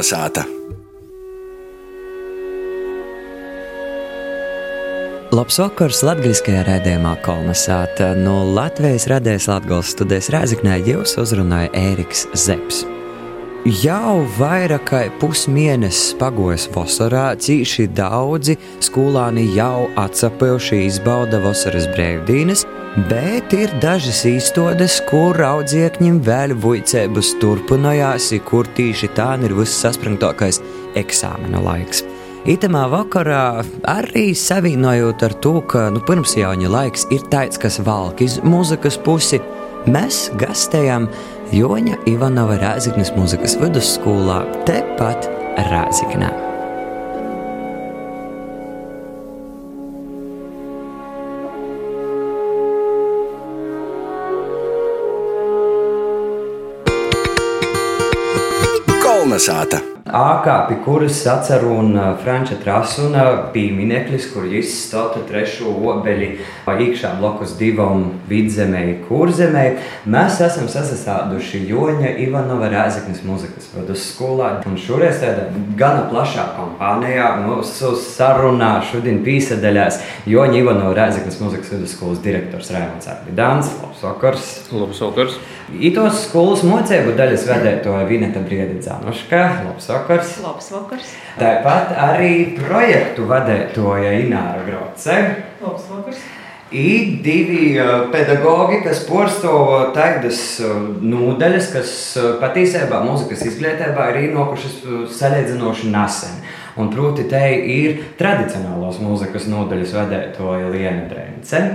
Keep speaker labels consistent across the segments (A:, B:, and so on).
A: Kalnasāta!
B: Labs vakars latviskajā rādījumā Kolnesāta. No Latvijas radējas Latgales studijas Rēziknē jūs uzrunāja Ēriks Zepsi. Jau vairāk kā pusmēnesis pagojas vasarā, cīši daudzi skolāni jau atsapējuši izbauda vasaras brīvdienas, bet ir dažas īstodes, kur audziekņiem vēl vuicēbus turpinājās, kur tīši tā ir viss saspringtākais eksāmena laiks. Itamā vakarā arī savienojot ar to, ka nu, pirmsjauņa laiks ir tāds, kas valk iz muzikas pusi, mēs gastējam Joņa Ivanova Rāziknes mūzikas vidusskolā tepat Rāziknē.
A: Kolnesāta!
B: Ākāpi, kuras atceru un Franča Trasuna piemineklis, kur izstāta trešo obeļi iekšā blokus divam vidzemēji, kurzemēji. Mēs esam sasastāduši Joņa Ivanova Rēzeknes muzikas vidusskolā. Un šoreiz tādā gana plašā kompānijā mūsu sarunā šodien pīsadaļās Joņa Ivanova Rēzeknes muzikas vidusskolas direktors Raimons Arvidāns. Labs vakars!
C: Labs vakars!
B: Itos skolas mocēbu daļas vedētoja Vineta Briedi Dzānuška. Labs vakars!
D: Labs vakars!
B: Tāpat arī projektu vadētoja Ināra Groce.
D: Labs vakars!
B: Ir divi uh, pedagogi, kas porcelāna tādas uh, nodaļas, kas patiesībā mūzikas izglītībā ir ienākušas salīdzinoši nesen. Un proti, te ir tradicionālās mūzikas nodaļas vadītāja Liena Brence.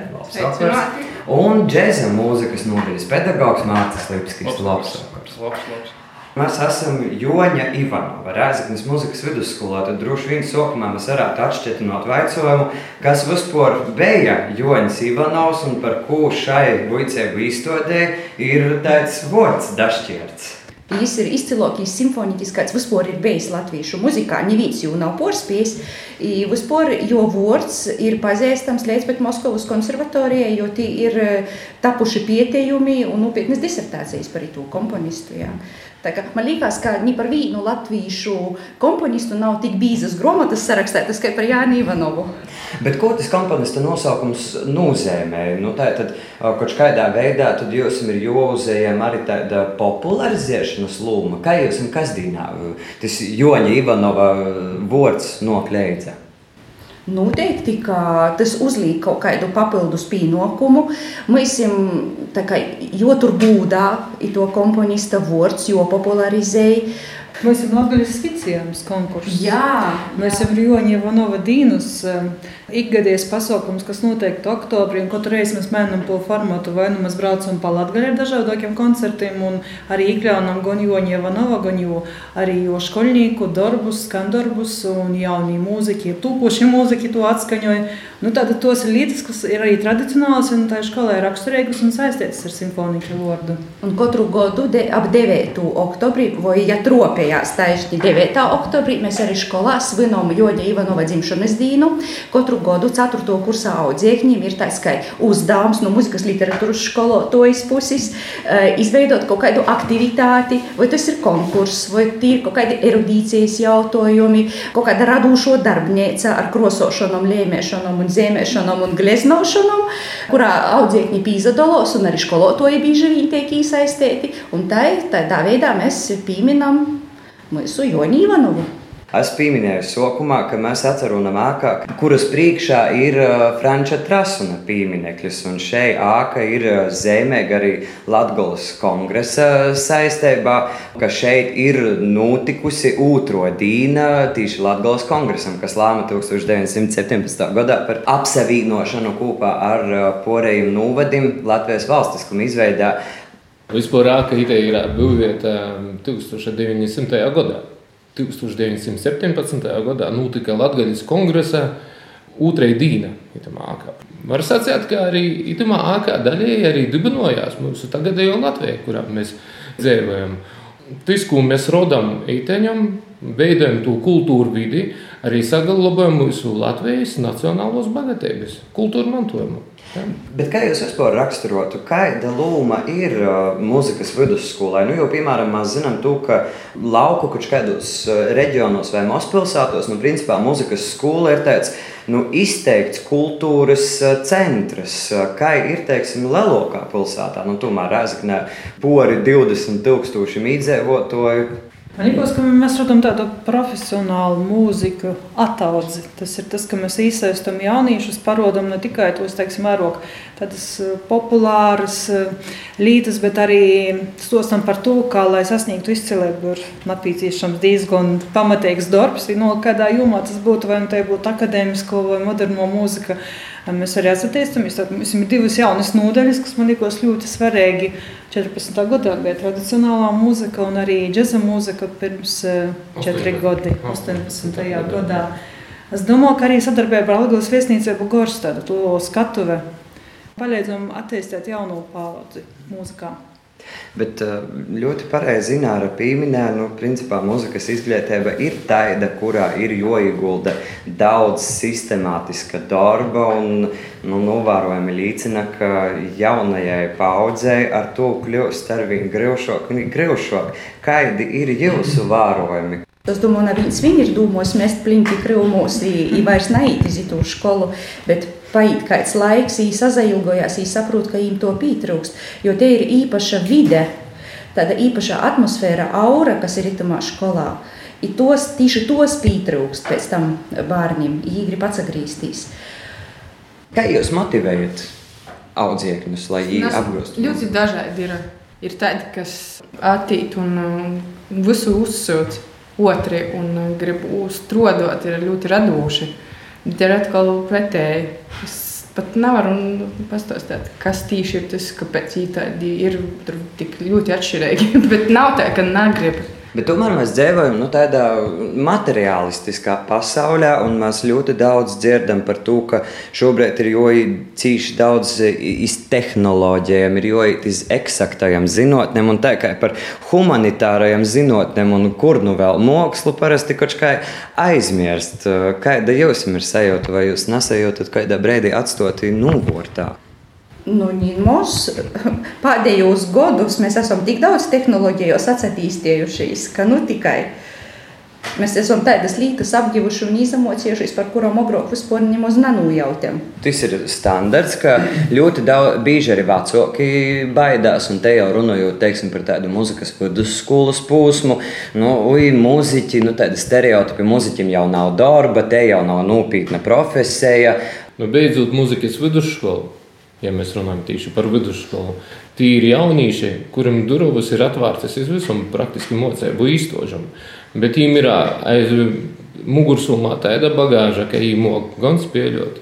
B: Un džēza mūzikas nodaļas pedagogs Mārcis Lipskis.
C: Labs vakars! Labs, labs.
B: Mēs esam Joņa Ivanova, Rēzaknes muzikas vidusskolā. Tad droši vien sākumā mēs varētu atšķirt no jautājumu, kas vispār bija Joņas Ivanovs un par ko šai buļcēgu izstādē ir tāds vārds dašķirts.
D: Viņš ir izcilākais simfoniķis, kāds vispār ir bijis latviešu muzikā. Neviens jau nav porspējis. Vispār jo vārds ir pazīstams līdz pat Moskavas konservatorijai, jo tie ir tapuši pietējumi un nopietnas disertācijas par to komponistu. Jā. Man liekas, ka ni par vienu latviešu komponistu nav tik bīzas grāmatas sarakstītas kā par Jānu Ivanovu.
B: Bet ko tas komponista nosaukums nozīmē? Nu, tā tad kaut kādā veidā jums ir jāuzējam arī tāda popularizēšanas loma. Kā jūs esat kasdienā tas Joņa Ivanova vārds nokļēdza?
D: Noteikti, ka tas uzliek kaut kādu papildus pienākumu. Mēs jau tur būdā to komponista vārds, jo popularizēja.
E: Mēs esam Latvijas skicējums konkurss.
D: Jā,
E: Mēs esam Joņa Ivanova Dīnus ikgadējs pasākums, kas notiek oktobrī. Katru reizi mēs mēģinām to formātu, vai nu mēs braucam pa Latviju ar dažādiem koncertiem, un arī iekļaunam gan Joņa Ivanova, gan jo arī jo školnieku darbus, skandarbus un jaunie mūziķi, tūpoši mūziķi to atskaņoja. Nu, tātad tos ir lietas, kas ir arī tradicionālas un tā skolē raksturīgas un saistītas ar simfoniķu vārdu.
D: Un katru gadu de, ap 9. oktobrī, vai ja tropējās tieši 9. oktobrī, mēs arī skolā svinām Joņa Ivanova dzimšanas dienu. Katru gadu 4. kursā audziekņiem ir tāds kā uzdevums no muzikas literatūras skolotājas puses izveidot kaut kādu aktivitāti, vai tas ir konkurss, vai tie ir kaut kādi erudīcijas jautājumi, kaut kāda radošo darbnīca ar krosošanām, lēmēšanām zīmēšanām un gleznošanām, kurā audzēkņi pīzadalos un arī skolotāji bieži vien tiek iesaistīti. Un tā, tādā veidā mēs pieminam mūsu Joni Ivanovu.
B: Es pieminēju sākumā, ka mēs atceramies ākā, kuras priekšā ir uh, Franča Trasuna piemineklis. Un šeit āka ir uh, zemēga arī Latvijas kongresa saistībā, ka šeit ir notikusi otro dīna tieši Latvijas kongresam, kas lēma 1917. gadā par apsavienošanu kopā ar uh, porējiem novadim Latvijas valstiskuma izveidā.
C: Vispār āka ideja ir būvēta 1900. gadā. 1917. gadā notika Latvijas kongresa otrā dīna. Var sacīt, ka arī itamā ākā daļēji arī dibinājās mūsu tagadējo Latviju, kurā mēs dzīvojam. Tas, ko mēs rodam īteņam, veidojam to kultūru vidi, arī saglabājam mūsu Latvijas nacionālos bagātības, kultūra mantojumu.
B: Bet kā jūs vispār raksturotu, kāda loma ir uh, mūzikas vidusskolai? Nu, jo, piemēram, mēs zinām, to, ka lauku kaut kādos uh, reģionos vai mazpilsētos, nu, principā, mūzikas skola ir tāds nu, izteikts kultūras uh, centrs. Kā ir, teiksim, Lielākā pilsētā, nu, tomēr Rēzaknē pori 20 tūkstoši mīdzēvotoju.
E: Man liekas, ka mēs redzam tādu profesionālu mūziku ataudzi. Tas ir tas, ka mēs iesaistām jauniešus, parodam ne tikai tos, teiksim, mērogu tādas eh, populāras eh, lietas, bet arī stostam par to, kā lai sasniegtu izcilību, ir nepieciešams diezgan pamatīgs darbs. No kādā jomā tas būtu, vai nu tā būtu akadēmisko vai moderno mūzika. Mēs arī atzīstamies, ka mums ir divas jaunas nodaļas, kas man liekas ļoti svarīgi. 14. gadā bija tradicionālā mūzika un arī džēza mūzika pirms 4 gadiem, 18. gadā. Es domāju, ka arī sadarbībā ar Latvijas viesnīcību Gorstādu to skatuve palīdzam attīstīt jaunu paudzi mūzikā.
B: Bet eh, ļoti pareizi Zināra pieminēja, nu, principā mūzikas izglītība ir tāda, kurā ir jāiegulda daudz sistemātiska darba un nu, novērojami liecina, ka jaunajai paudzei ar to kļūst arvien grūšāk un grūšāk. Kādi ir jūsu vērojumi?
D: Es domāju, ka viņi ir domājis mest plinti krūmos, viņi vairs neiet uz to skolu, bet paiet kāds laiks, viņi sazailgojās, viņi saprot, ka viņiem to pietrūkst, jo te ir īpaša vide, tāda īpaša atmosfēra, aura, kas ir itamā skolā. I tos, tieši tos pietrūkst pēc tam bērniem, viņi grib atgriezties.
B: Kā jūs motivējat audzēkņus, lai viņi apgūstu?
F: Ļoti dažādi ir. Ir tādi, kas attīt un visu uzsūta otri un grib uztrodot, ir ļoti radoši. Bet ir atkal pretēji. Es pat nevaru pastāstīt, kas tieši ir tas, kāpēc īstenībā ir tik ļoti atšķirīgi. Bet nav tā, ka negrib.
B: Bet tomēr mēs dzīvojam nu, tādā materiālistiskā pasaulē, un mēs ļoti daudz dzirdam par to, ka šobrīd ir jāīcīši daudz iz tehnoloģijām, ir jāiet iz eksaktajām zinātnēm, un tā kā par humanitārajām zinātnēm, un kur nu vēl mākslu parasti kaut kā aizmirst. Kāda jums ir sajūta, vai jūs nesajūtat kādā brīdī atstoti nogurtā?
D: Nu, mūs pēdējos gados mēs esam tik daudz tehnoloģijos attīstījušies, ka nu tikai mēs esam tādas lietas apguvuši un izamocījušies, par kurām agrāk vispār nemaz nenujautam.
B: Tas ir standarts, ka ļoti daudz, bieži arī vecāki baidās, un te jau runājot teiksim, par tādu muzikas vidusskolas posmu, nu, ui, muziķi, nu, tādi stereotipi, muziķim jau nav darba, te jau nav nopietna profesija.
C: Nu, beidzot, muzikas vidusskola ja mēs runājam tieši par vidusskolu. Tīri jaunieši, kuriem durvis ir atvērtas uz visam, praktiski mocēju īstošam. Bet viņiem ir aiz mugursomā tāda bagāža, ka viņi mok gan spēļot,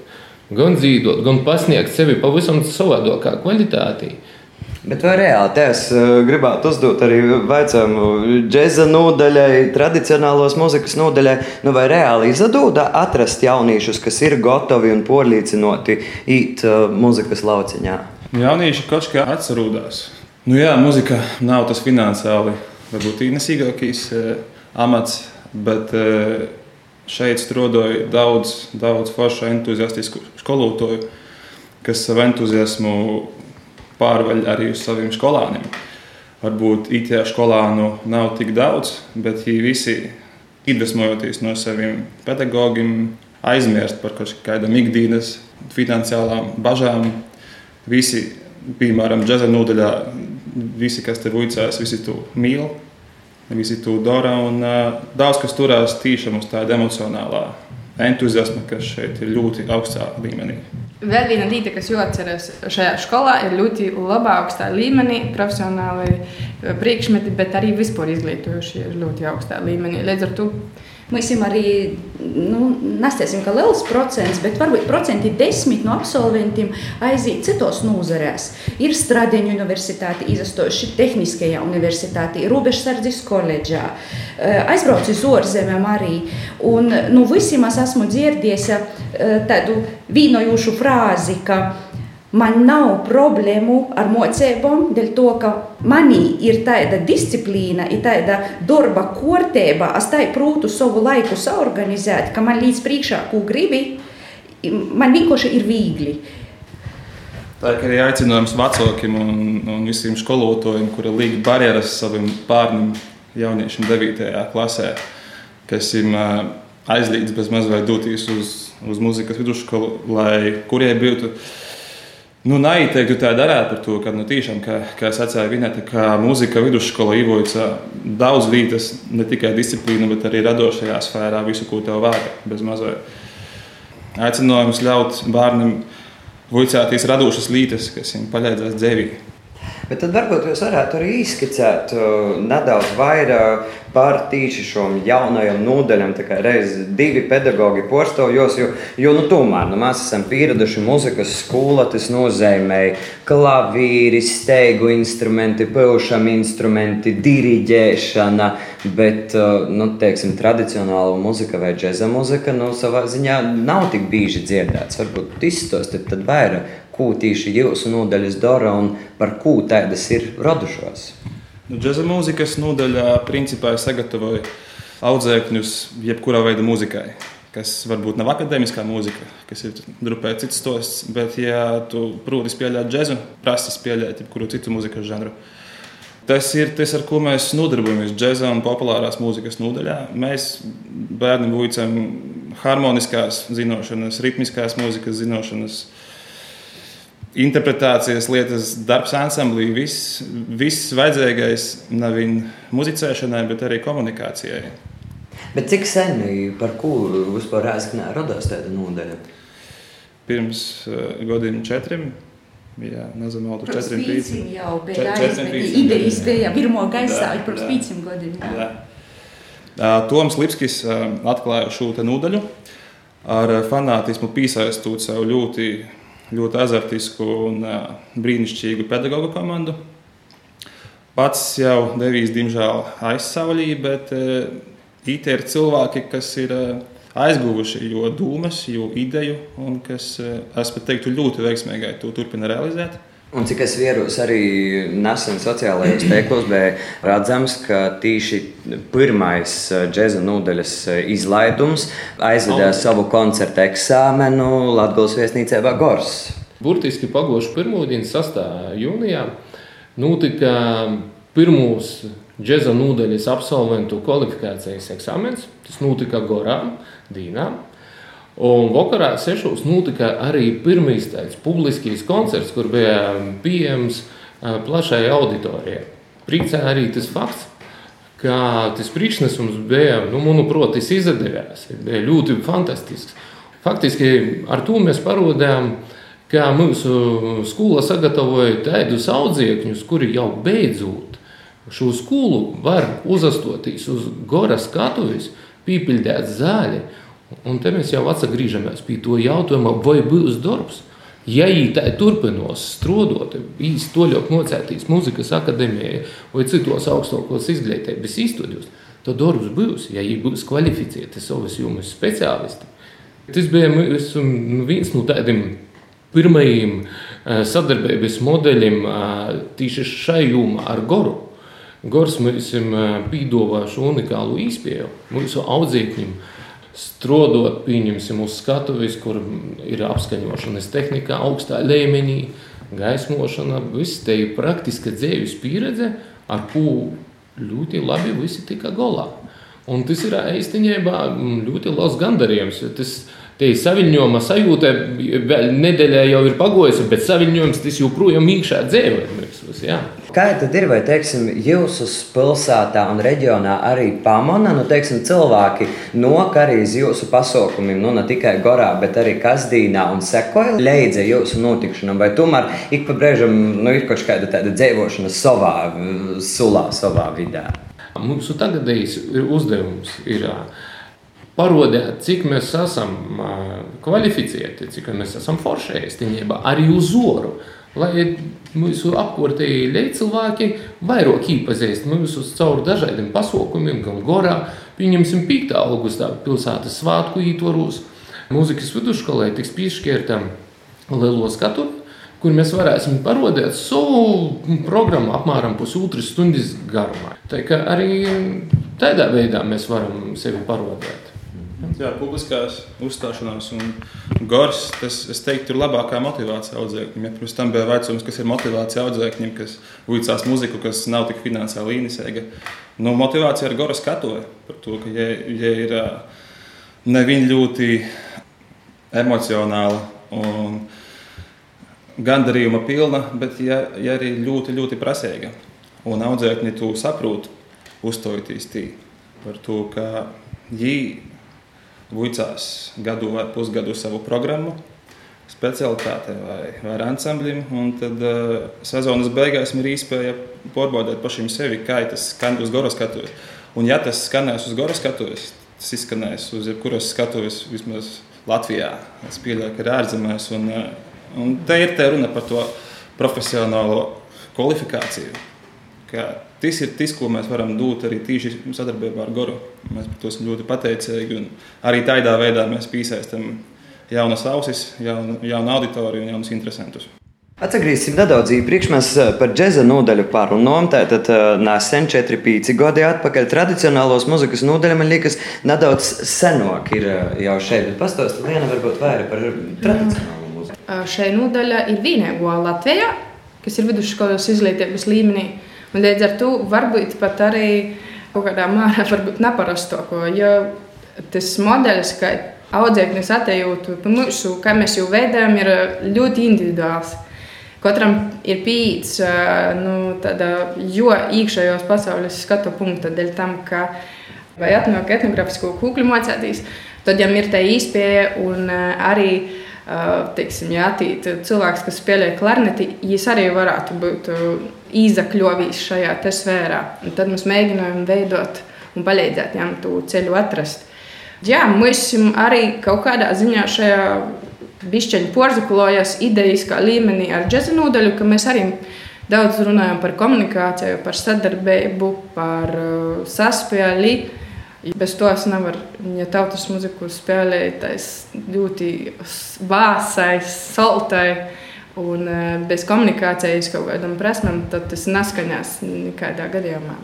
C: gan dzīvot, gan pasniegt sevi pavisam savādākā kvalitātī.
B: Bet vai reāli te es gribētu uzdot arī jautājumu džēza nodaļai, tradicionālos mūzikas nodaļai, nu vai reāli izdevās atrast jauniešus, kas ir gatavi un porlīcinoti īt mūzikas lauciņā?
G: Jaunieši kaut kā atcerās. Nu jā, muzika nav tas finansiāli varbūt īnesīgākais amats, bet šeit strādāja daudz, daudz foršu entuziastisku skolotāju, kas savu entuziasmu pārvaļ arī uz saviem skolāniem. Varbūt IT skolānu nav tik daudz, bet viņi visi iedvesmojoties no saviem pedagogiem, aizmirst par kaut kādām ikdienas finansiālām bažām. Visi, piemēram, džēza nodaļā, visi, kas te vicās, visi to mīl, visi to dara. Un, uh, daudz kas turās tiešām uz tāda emocionālā entuziasma, kas šeit ir ļoti augstā līmenī.
F: Vēl viena lieta, kas jāatcerās šajā skolā, ir ļoti laba augstā līmenī, profesionāli priekšmeti, bet arī vispār izglītojušie ir ļoti augstā līmenī. Līdz ar to
D: Mēs arī nu, nesiesim, ka liels procents, bet varbūt procenti desmit no absolventiem aiziet citos nozarēs. Ir Stradiņu universitāte, izastojuši Tehniskajā universitātē, Robežsardzes koledžā, eh, aizbraucu uz ārzemēm arī. Un nu, visiem es esmu dzirdējis eh, tādu vīnojošu frāzi, ka Man nav problēmu ar mocībām, dēļ to, ka manī ir tāda disciplīna, ir tāda darba kārtība, es tā prūtu savu laiku saorganizēt, ka man līdz priekšā, ko gribi, man vienkārši ir viegli.
G: Tā ir arī aicinājums vecākiem un, un visiem skolotājiem, kuri liek barjeras saviem bērniem, jauniešiem 9. klasē, kas ir aizliegts bez mazliet doties uz, uz muzikas vidusskolu, lai kurie būtu. Nu, Neiteiktu tā darīt par to, ka, nu, tiešām, kā, kā es atceros, Vineta, ka mūzika vidusskola īvoja daudz vietas, ne tikai disciplīnu, bet arī radošajā sfērā, visu, ko tev vajag, bez mazliet. Aicinājums ļaut bērnam vicēties radošas lietas, kas viņam palīdzēs dzīvē.
B: Bet tad varbūt jūs varētu arī izskicēt uh, nedaudz vairāk par tīši nodaļam. Tā kā reiz divi pedagoģi postojos, jo, jo nu, tomēr nu, mēs esam pieraduši muzikas skola, tas nozīmē klavīri, steigu instrumenti, pilšam instrumenti, diriģēšana, bet uh, nu, teiksim, tradicionāla muzika vai džeza muzika nu, savā ziņā nav tik bieži dzirdēts. Varbūt izstāstiet vairāk ko tieši jūsu nodaļas dara un par ko tādas ir radušās?
G: Nu, džeza mūzikas nodaļā principā sagatavoja audzēkņus jebkurā veida mūzikai. Kas varbūt nav akadēmiskā mūzika, kas ir drupē cits stosts, bet, ja tu proti spēlēt džēzu, prasa spēlēt jebkuru citu mūzikas žanru. Tas ir tas, ar ko mēs nodarbojamies džēzā un populārās mūzikas nodaļā. Mēs bērniem būcam harmoniskās zināšanas, ritmiskās mūzikas zināšanas, interpretācijas lietas, darbs ansamblī, viss, viss vajadzīgais nav viņa muzicēšanai, bet arī komunikācijai.
B: Bet cik sen, par ko vispār Rēzaknē radās tāda nodaļa?
G: Pirms uh, gadiem četriem. Jā, nezinu, jau
D: tur četriem pīcim. Jau, bet aizmet, idejas bija pirmo gaisā, pirms pīcim gadiem. Jā. Jā.
G: Uh, Toms Lipskis uh, atklāja šo nodaļu ar fanātismu piesaistot sev ļoti ļoti azartisku un brīnišķīgu pedagoģu komandu. Pats jau devīs, diemžēl, aizsavļī, bet IT ir cilvēki, kas ir aizguvuši jo dūmas, jo ideju, un kas, es pat teiktu, ļoti veiksmīgi to turpina realizēt.
B: Un cik es vieros arī nesen sociālajos tīklos, bija redzams, ka tieši pirmais džēza nodaļas izlaidums aizvedīja oh. savu koncertu eksāmenu Latvijas viesnīcībā Gors.
C: Burtiski pagošu pirmdienu, 6. jūnijā, notika pirmos džēza nodaļas absolventu kvalifikācijas eksāmens. Tas notika Gorā, Dīnā. Un vakarā sešos notika arī pirmais tāds publiskais koncerts, kur bija pieejams plašai auditorijai. Priecē arī tas fakts, ka tas priekšnesums bija, nu, manuprāt, tas izdevās. Bija ļoti fantastisks. Faktiski ar to mēs parodām, ka mūsu skola sagatavoja tādus audzēkņus, kuri jau beidzot šo skolu var uzastoties uz goras skatuves, pīpildēt zāli Un te mēs jau atgriežamies pie to jautājuma, vai būs darbs. Ja tā turpinās strādāt, īstenībā toļāk nocētīs muzikas akadēmijā vai citos augstākos izglītības institūtos, tad darbs būs, ja viņi būs kvalificēti savas jomas speciālisti. Tas bija nu, viens no tādiem pirmajiem eh, sadarbības modeļiem eh, tieši šai jomā ar Goru. Gors mums eh, piedāvā šo unikālu izpēju mūsu audzēkņiem strādāt, pieņemsim, uz skatuves, kur ir apskaņošanas tehnika augstā līmenī, gaismošana. Viss te ir praktiska dzīves pieredze, ar ko ļoti labi visi tika galā. Un tas ir īstenībā ļoti liels gandarījums. Tas, Te ir saviņojuma sajūta, nedēļā jau ir pagojusi, bet saviņojums tas joprojām iekšā dzīvē.
B: Kā tad ir, vai teiksim, jūsu pilsētā un reģionā arī pamana, nu, teiksim, cilvēki nok arī uz jūsu pasaukumiem, nu, ne tikai gorā, bet arī kasdīnā un sekoja līdzi jūsu notikšanām, vai tomēr ik pa brīžam nu, ir kaut kāda tāda dzīvošana savā sulā, savā vidē?
C: Mūsu tagadējais uzdevums ir parodēt, cik mēs esam kvalificēti, cik mēs esam forši īstenībā, arī uz zoru. Lai mūsu apkārtēji cilvēki vairāk iepazīst mūsu caur dažādiem pasaukumiem, gan gorā, pieņemsim 5. augustā pilsētas svētku ietvaros. Mūzikas vidusskolē tiks piešķirta lielo skatu, kur mēs varēsim parodēt savu programmu apmēram pusotras stundas garumā. Tā kā arī tādā veidā mēs varam sevi parodēt.
G: Jā, publiskās uzstāšanās un gors, tas, es teiktu, ir labākā motivācija audzēkņiem. Ja pirms tam bija vecums, kas ir motivācija audzēkņiem, kas uicās muziku, kas nav tik finansiāli līnisēga. Nu, motivācija ar gora skatoja par to, ka, ja, ja ir nevien ļoti emocionāla un gandarījuma pilna, bet ja, ja arī ļoti, ļoti prasīga. Un audzēkņi to saprot, uzstājoties tī par to, ka viņi vicās gadu vai pusgadu savu programmu, specialitātei vai, vai ansamblim. Tad uh, sezonas beigās ir iespēja pārbaudīt pašiem sevi, kā tas skan uz gora skatuves. Un, ja tas skanēs uz gora skatuves, tas izskanēs uz jebkuras skatuves vismaz Latvijā. Es pieļauju, ka ir ārzemēs. Un, un te ir te runa par to profesionālo kvalifikāciju. Tas ir tas, ko mēs varam dot arī tieši sadarbībā ar Goru. Mēs par to esam ļoti pateicīgi. Arī tādā veidā mēs piesaistām jaunas ausis, jaunu, jaunu auditoriju un jaunus interesantus.
B: Atgriezīsim nedaudz īpriekš. Mēs par džēza nodaļu pārunājām. Tātad nesen 4-5 gadi atpakaļ tradicionālos muzikas nodaļu, man liekas, nedaudz senāk ir jau šeit. Pastāstiet, viena varbūt vairāk par tradicionālo muziku.
F: Šai nodaļa ir vienīgā Latvijā, kas ir vidusskolas izglītības līmenī. Un līdz ar to varbūt pat arī kaut kādā mērā neparastoko. Jo tas modelis, kā audzēknis atejūtu mūsu, kā mēs jau veidojam, ir ļoti individuāls. Katram ir pieejams nu, tāda jo iekšējos pasaules skatu punkta dēļ tam, ka vai atnāk etnogrāfisko kūkļu mocētīs, tad viņam ir tā īspēja un arī teiksim, jā, tīt, cilvēks, kas spēlē klarneti, viņš arī varētu būt izakļovījis šajā sfērā. Un tad mēs mēģinājām veidot un palīdzēt viņam to ceļu atrast. Jā, mēs arī kaut kādā ziņā šajā bišķiņu porzakulojas idejas līmenī ar džēza nodaļu, ka mēs arī daudz runājam par komunikāciju, par sadarbību, par uh, saspēli. Bez to es nevaru, ja tautas muziku spēlēju, tas ļoti vāsais, saltai un uh, bez komunikācijas kaut kādam prasmēm, tad tas neskaņās nekādā gadījumā.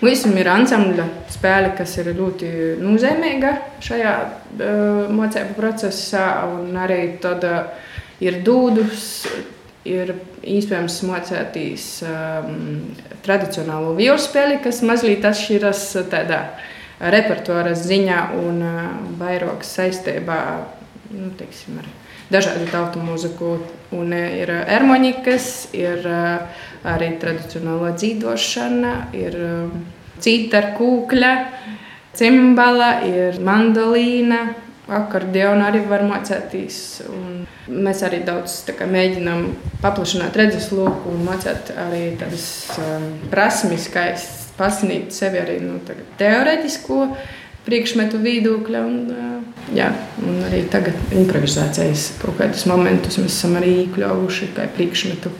F: Mums ir ansambļa spēle, kas ir ļoti nozīmīga šajā uh, mocību procesā, un arī tad uh, ir dūdus. Ir iespējams mocēties um, tradicionālo vīru spēli, kas mazliet atšķiras tādā repertuāra ziņā un uh, vairāk saistībā nu, teiksim, ar dažādu tautu mūziku. Un ir harmonikas, ir uh, arī tradicionālā dzīvošana, ir um, cita kūkļa, cimbala, ir mandolīna. Akordeonu arī var mācīties. Mēs arī daudz kā, mēģinām paplašināt redzesloku un mācīt arī tādas um, prasmes, kā pasniegt sevi arī nu, teorētisko priekšmetu viedokļa. Un, jā, un arī tagad improvizācijas kaut kādus momentus mēs esam arī iekļāvuši kā priekšmetu.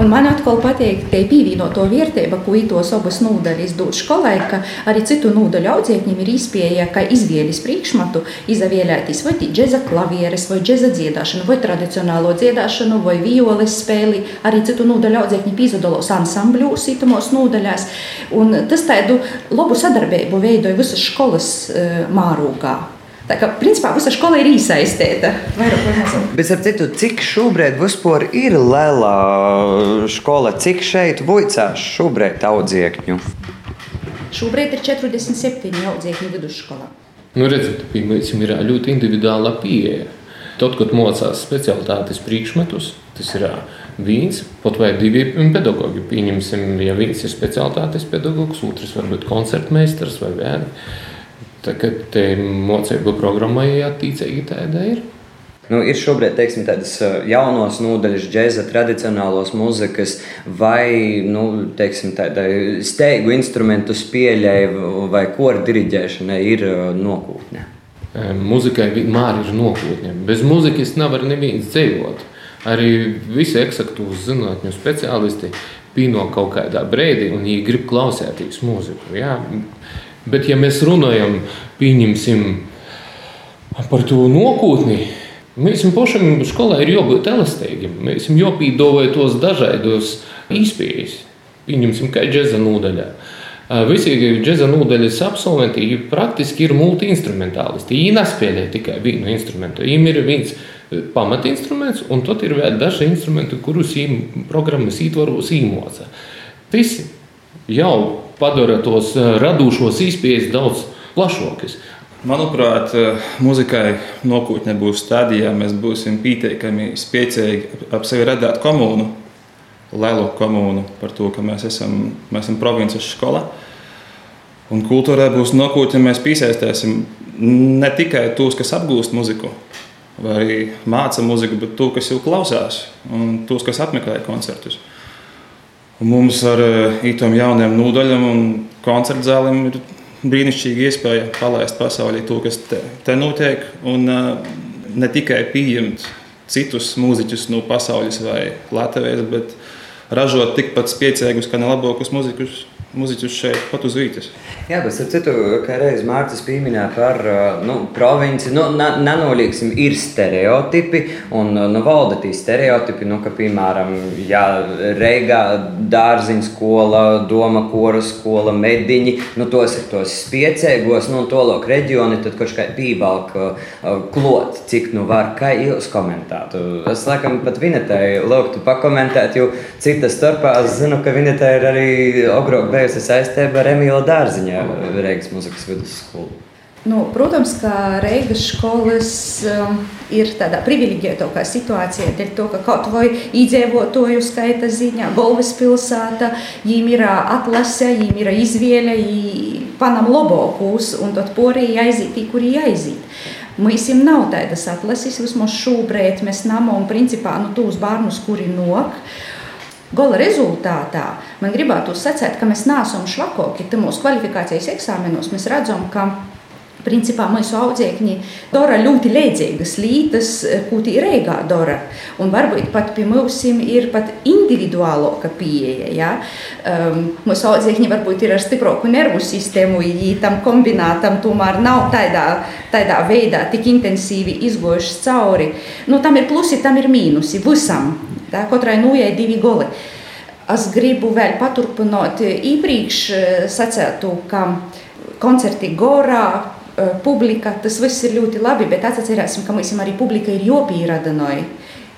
D: Un man atkal patīk te pievienoto vērtību, ko itos abas nodaļas dod skolai, ka arī citu nodaļu audzēkņiem ir izpēja, ka izvēlis priekšmatu, izvēlēties vai džeza klavieres, vai džeza dziedāšanu, vai tradicionālo dziedāšanu, vai violes spēli. Arī citu nodaļu audzēkņi pīzodalos ansambļos, itumos nodaļās. Un tas tādu labu sadarbību veidoja visas skolas uh, mārūgā. Tā kā principā visa skola ir iesaistīta.
B: Bet ar citu, cik šobrīd vispār ir liela skola, cik šeit vicās šobrīd audziekņu?
D: Šobrīd ir 47 audziekņu vidusskolā.
C: Nu, redziet, mums ir ļoti individuāla pieeja. Tad, kad mocās specialitātes priekšmetus, tas ir viens, pat vai divi pedagogi. Pieņemsim, ja viens ir specialitātes pedagogs, otrs varbūt koncertmeistars vai vēl. Tagad mocību programmai attīcīgi tāda ir.
B: Nu, ir šobrīd teiksim, tādas jaunas nodaļas, džēza, tradicionālās mūzikas, vai nu, teiksim, tāda steigu instrumentu spēļai vai kora diriģēšanai ir nokūtne.
C: Mūzikai vienmēr ir nokūtne. Bez mūzikas nevar neviens dzīvot. Arī visi eksaktīvas zinātņu speciālisti pīno kaut kādā brīdī, un viņi grib klausēties mūziku. Jā. Bet, ja mēs runājam par to nākotni, mēs pašam skolā ir jābūt elastīgiem. Mēs esam jāpīdāvā tos dažādos izpējas. Pieņemsim, kā džēza nodaļā. Visi džēza nodaļas absolventi praktiski ir multi-instrumentālisti. Viņi nespēlē tikai vienu instrumentu. Viņiem ir viens pamatinstruments, un tad ir vēl daži instrumenti, kurus viņi programmas ietvaros īmoca. Visi jau padara tos radošos izpējas daudz plašākus.
G: Manuprāt, muzikai nākotnē būs tāda, ja mēs būsim pietiekami spēcīgi ap sevi radīt komunu, lielu komunu par to, ka mēs esam, mēs esam provinces skola. Un kultūrā būs nākotnē, ja mēs piesaistīsim ne tikai tos, kas apgūst muziku, vai māca muziku, bet tos, kas jau klausās, un tos, kas apmeklē koncertus. Mums ar īetām jauniem nodaļām un koncertu zālēm ir brīnišķīga iespēja palaist pasaulē to, kas te, te notiek, un ne tikai pieņemt citus mūziķus no pasaules vai Latvijas, bet ražot tikpat spēcīgus, kā nelabākus mūziķus muziķus šeit, pat uz vītas.
B: Jā, bet ar citu, kā reiz Mārcis pieminēja par nu, provinci, nu, nenolīgsim, ir stereotipi, un nu, valda tī stereotipi, nu, ka, piemēram, jā, Reigā dārziņa skola, doma kora skola, mediņi, nu, tos ir tos spiecēgos, nu, un tolok reģioni, tad kaut kā pībalk klot, cik nu var, kā jūs komentētu. Es, laikam, pat Vinetēji lūgtu pakomentēt, jo citas starpā es zinu, ka Vinetēji ir arī ogrok bijusi saistība ar Emīlu Dārziņa Reigas muzikas vidusskolu.
D: Nu, protams, ka Reigas skolas um, ir tādā privileģētākā situācijā, dēļ to, ka kaut vai iedzīvotāju skaita ziņā, galvaspilsēta, viņiem ir atlase, viņiem ir izvēle, panam labākos, un tad porī aiziet, kur aiziet. Mums nav tādas atlases, vismaz šobrīd mēs namā un principā nu, tos bērnus, kuri nok. Gala rezultātā man gribētu sacīt, ka mēs neesam švakoki. Mūsu kvalifikācijas eksāmenos mēs redzam, ka Principā mūsu audzēkņi dara ļoti līdzīgas lietas, ko tī Reigā dara. Un varbūt pat pie mums ir pat individuālāka pieeja. Ja? Um, mūsu audzēkņi varbūt ir ar stiprāku nervu sistēmu, ja tam kombinātam tomēr nav tādā, tādā veidā tik intensīvi izgojuši cauri. Nu, tam ir plusi, tam ir mīnusi visam. Tā, katrai nūjai divi goli. Es gribu vēl paturpināt iepriekš sacētu, ka koncerti Gorā publika, tas viss ir ļoti labi, bet atcerēsim, ka mums arī publika ir jopīradanoja.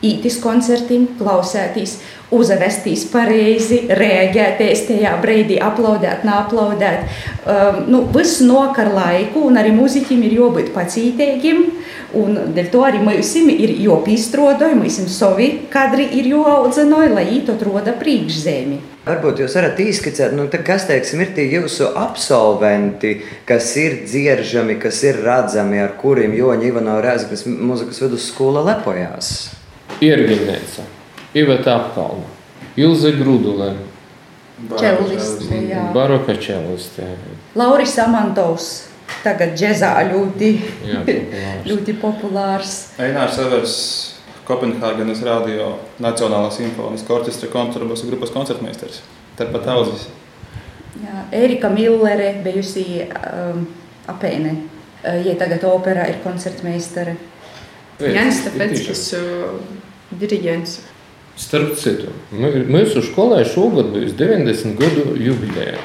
D: Ītis koncertim, klausēties, uzvestīs pareizi, reaģēties tajā brīdī, aplaudēt, neaplaudēt. Um, nu, viss nokar laiku, un arī muziķim ir jābūt pacītīgiem. Un dēļ to arī mums ir jāpīstrodoja, mums savi kadri ir jāaudzinoja, lai īto roda priekšzemi.
B: Varbūt jūs varat izskicēt, nu, kas teiksim, ir tie jūsu absolventi, kas ir dzieržami, kas ir redzami, ar kuriem Joņa Ivanova Rēzaknes muzikas vidusskola lepojās.
C: Iergiņnēca, Iveta Apkalna, Ilze Grudulē,
D: Čeliste, jā.
C: Baroka čeliste.
D: Lauris Amantovs, tagad džezā ļoti,
C: Jā, populārs.
D: ļoti populārs.
G: Einārs Evers, Kopenhāgenes radio Nacionālā simfoniskā orķestra kontrabasu grupas koncertmeistars. Tāpat audzis.
D: Jā, Erika Millere, bijusi um, apēne. Ja tagad operā ir koncertmeistare.
F: Jānis Stepeckis, diriģents.
C: Starp citu, mūsu skolai šogad būs 90 gadu jubileja.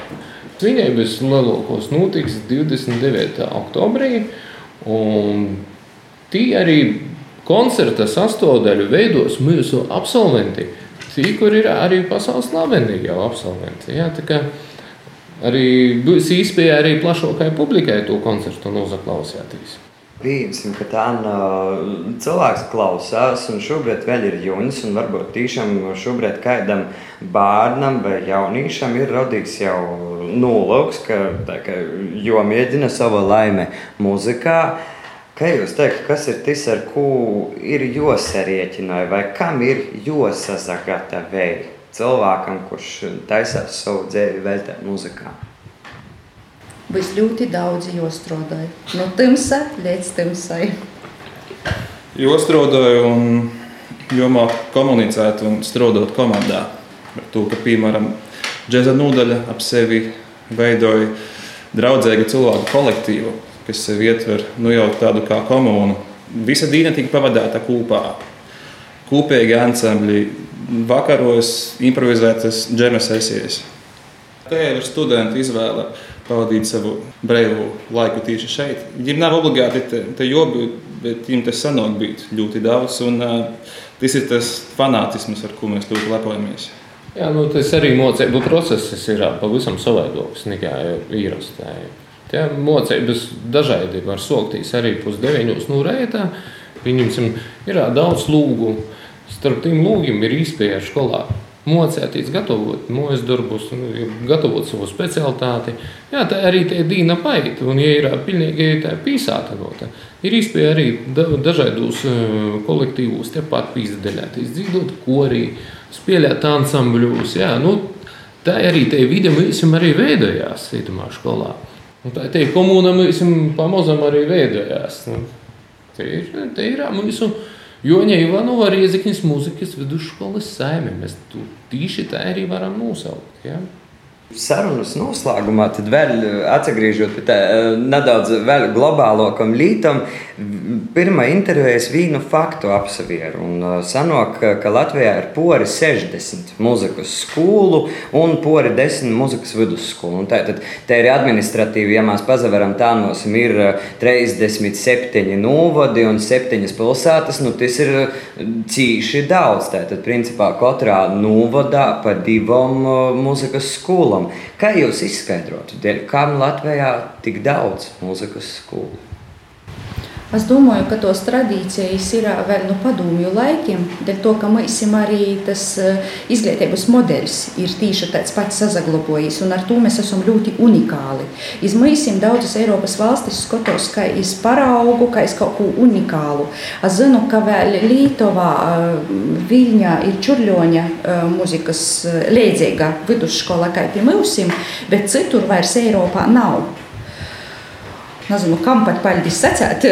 C: Viņai būs lielākos notiks 29. oktobrī, un tie arī koncerta sastāvdaļu veidos mūsu absolventi. Tie, kur ir arī pasaules slaveni jau absolventi. Jā, kā arī būs iespēja arī plašākai publikai to koncertu nozaklausīties.
B: Pieņemsim, ka tā nav cilvēks, kas klausās, un šobrīd vēl ir jūnis, un varbūt tiešām šobrīd kādam bērnam vai jauniešam ir radīts jau nolūks, ka, ka jo mēģina savu laimi muzikā. Kā jūs teiktu, kas ir tas, ar ko ir jāsarēķina, vai kam ir jāsagatavē cilvēkam, kurš taisās savu dzīvi veltīt muzikā?
D: Būs ļoti daudz jāstrādāja. No tumsa līdz tumsai.
G: Jo strādāju un jomā komunicēt un strādāt komandā. Ar to, ka, piemēram, džēza nodaļa ap sevi veidoja draudzīgu cilvēku kolektīvu, kas sev ietver nu, jau tādu kā komunu. Visa diena tika pavadīta kopā. Kopīgi ansambļi, vakaros improvizētas džēma sesijas. Te jau ir studenti izvēle pavadīt savu brīvu laiku tieši šeit. Viņiem nav obligāti te, te jobi, bet viņiem tas sanāk būt ļoti daudz. Un, uh, tas ir tas fanātisms, ar ko mēs ļoti lepojamies.
C: Jā, nu, tas arī mocību process ir pavisam savādāks nekā īrastā. Tie mocības dažādi var soktīs arī pusdeviņos no rētā. Pieņemsim, ir daudz lūgu. Starp tiem lūgiem ir izpēja skolā mocēties, gatavot mūža darbus, nu, gatavot savu specialitāti. Jā, tā arī ir dīna paita, un, ja ir pilnīgi tā pīsāta ir iespēja arī dažādos kolektīvos tepat pīzdaļāties, dzīvot korī, spēlēt ansambļos. Jā, nu, tā arī tie vidi mēs arī veidojās Rītumā skolā. Un tā te komūna mēs pamazam arī veidojās. Nu, te ir, te ir mūsu. Joņa Ivanova Riezikņas mūzikas vidusskolas saime. Mēs tieši tā arī varam nosaukt. Ja?
B: Sarunas noslēgumā, tad vēl atgriežoties pie tā nedaudz globālākam lītam, pirmā intervijā es vienu faktu apsvieru. Un sanāk, ka Latvijā ir pori 60 muzikas skolu un pori 10 muzikas vidusskolu. Un tā tad te ir administratīvi, ja mēs pazaveram tā nosim, ir 37 novadi un 7 pilsētas, nu tas ir cīši daudz. Tātad, principā, katrā novadā pa divam muzikas skolām skolām. Kā jūs izskaidrotu, kam Latvijā tik daudz mūzikas skolu?
D: Es domāju, ka tos tradīcijas ir vēl no padomju laikiem, dēļ to, ka mēs arī tas izglītības modelis ir tieši tāds pats saglabājis, un ar to mēs esam ļoti unikāli. Izmaisim daudzas Eiropas valstis skatos, kā iz paraugu, kā iz kaut ko unikālu. Es zinu, ka vēl Lītovā, Viļņā ir Čurļoņa muzikas līdzīga vidusskola kā pie mūsim, bet citur vairs Eiropā nav nezinu, kam pat paļģis sacēt.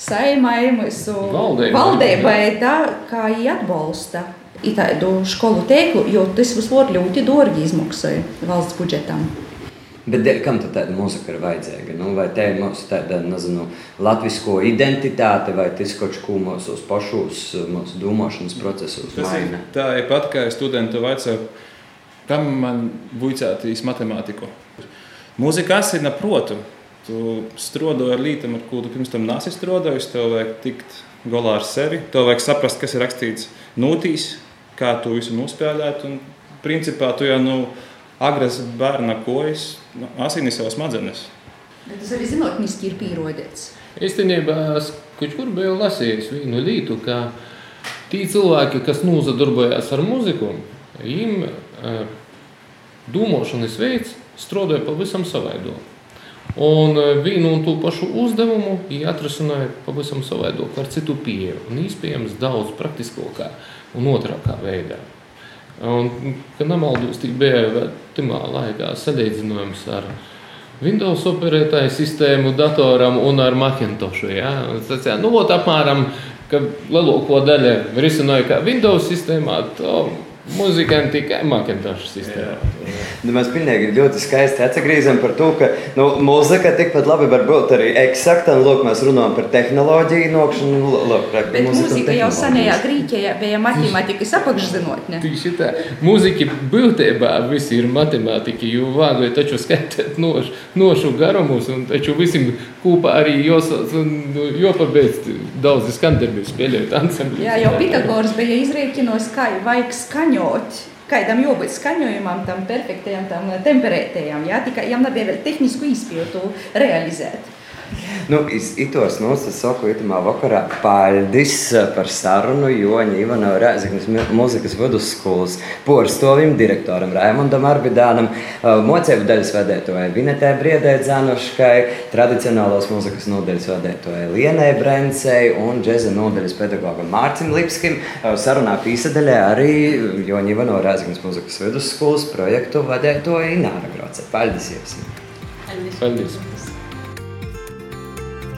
D: Saimai, mūsu valdībai, tā kā viņi atbalsta tādu skolu tīklu, jo tas vispār ļoti dārgi izmaksāja valsts budžetam.
B: Bet kam tad tāda mūzika ir vajadzīga? Nu, vai tā ir mūsu tāda, nezinu, latvisko identitāte, vai tas kaut ko mūsu pašos, mūsu domāšanas procesos maina?
G: Tā ir pat, kā studentu vaicāju, kam man vujcētīs matemātiku. Mūzika asina protu. Tu strādā ar lītām, ar ko tu pirms tam nesi strādājis. Tev vajag tikt galā ar sevi. Tev vajag saprast, kas ir rakstīts nūtīs, kā to visu nospēlēt. Un, principā, tu jau no nu, agras bērna kojas nu, asini savas smadzenes.
D: Bet tas arī zinātniski ir pierādīts.
C: Īstenībā, kaut kur biju lasījis vienu lītu, ka tie cilvēki, kas nozadarbojas ar muziku, viņiem uh, domāšanas veids strādāja pavisam savādāk. Un e, vienu un to pašu uzdevumu viņa atrisināja pavisam savādāk, ar citu pieeju. Un iespējams daudz praktiskākā un otrākā veidā. Un, kad nemaldos, tik bija timā laikā salīdzinājums ar Windows operētāju sistēmu datoram un ar Macintoshu. Ja? Ir nu, apmēram, ka lielāko daļu risināja kā Windows sistēmā. To muzikanti tikai Macintosh sistēmā.
B: Nu, mēs pilnīgi ļoti skaisti atgriežam par to, ka nu, mūzika tikpat labi var būt arī eksakta. Lūk, mēs runājam par tehnoloģiju nokšanu. Lūk,
D: Bet mūzika jau senajā Grieķijā bija matemātikas apakšzinotne.
C: Tieši tā. Mūzika būtībā visi ir matemātika, jo vāgoja taču skaitīt nošu, nošu garumus, un taču visiem kopā arī jāpabeidz daudzi skandarbības spēlējot ansambļus.
D: Jā, jau Pitagors bija izrēķinos, kā vajag skaņot kādam jābūt skaņojumam, tam perfektajam, tam temperētajam. Jā, tikai jām nebija vēl tehnisku izpildu realizēt.
B: Nu, Itos mums tas saku, itamā vakarā paldies par sarunu Joņa Ivana Rēziknas muzikas vidusskolas porstovim, direktoram Raimondam Arbidānam, mocēbu daļas vadētojai Vinetē Briedē Dzanoškai, tradicionālos muzikas nodaļas vadētojai Lienai Brencei un džeza nodaļas pedagogam Mārcim Lipskim. Sarunā pīsadaļē arī Joņa Ivana Rēziknas muzikas vidusskolas projektu vadētoja Ināra Groce. Paldies jums!
C: Paldies! Paldies.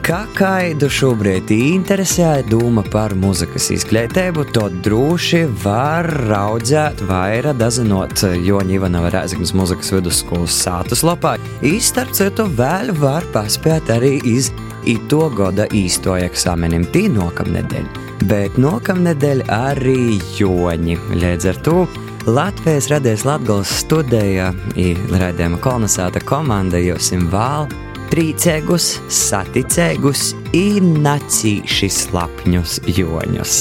B: Kā kaidu šobrīd interesē doma par muzikas izglītību, to droši var raudzēt vairāk dazinot Joņa Ivanova Rēziknas muzikas vidusskolas sātus lapā. Īstarp citu vēl var paspēt arī iz ito goda īsto eksāmenim tī nokamnedēļ. Bet nokamnedēļ arī Joņi. Līdz ar to Latvijas radijas Latgals studēja i raidījuma kolonizēta komanda josim vēl priecēgus, saticēgus i nacīši slapņus joņus.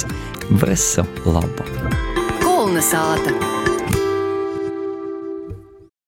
B: Visu labu!
H: Kolonizēta!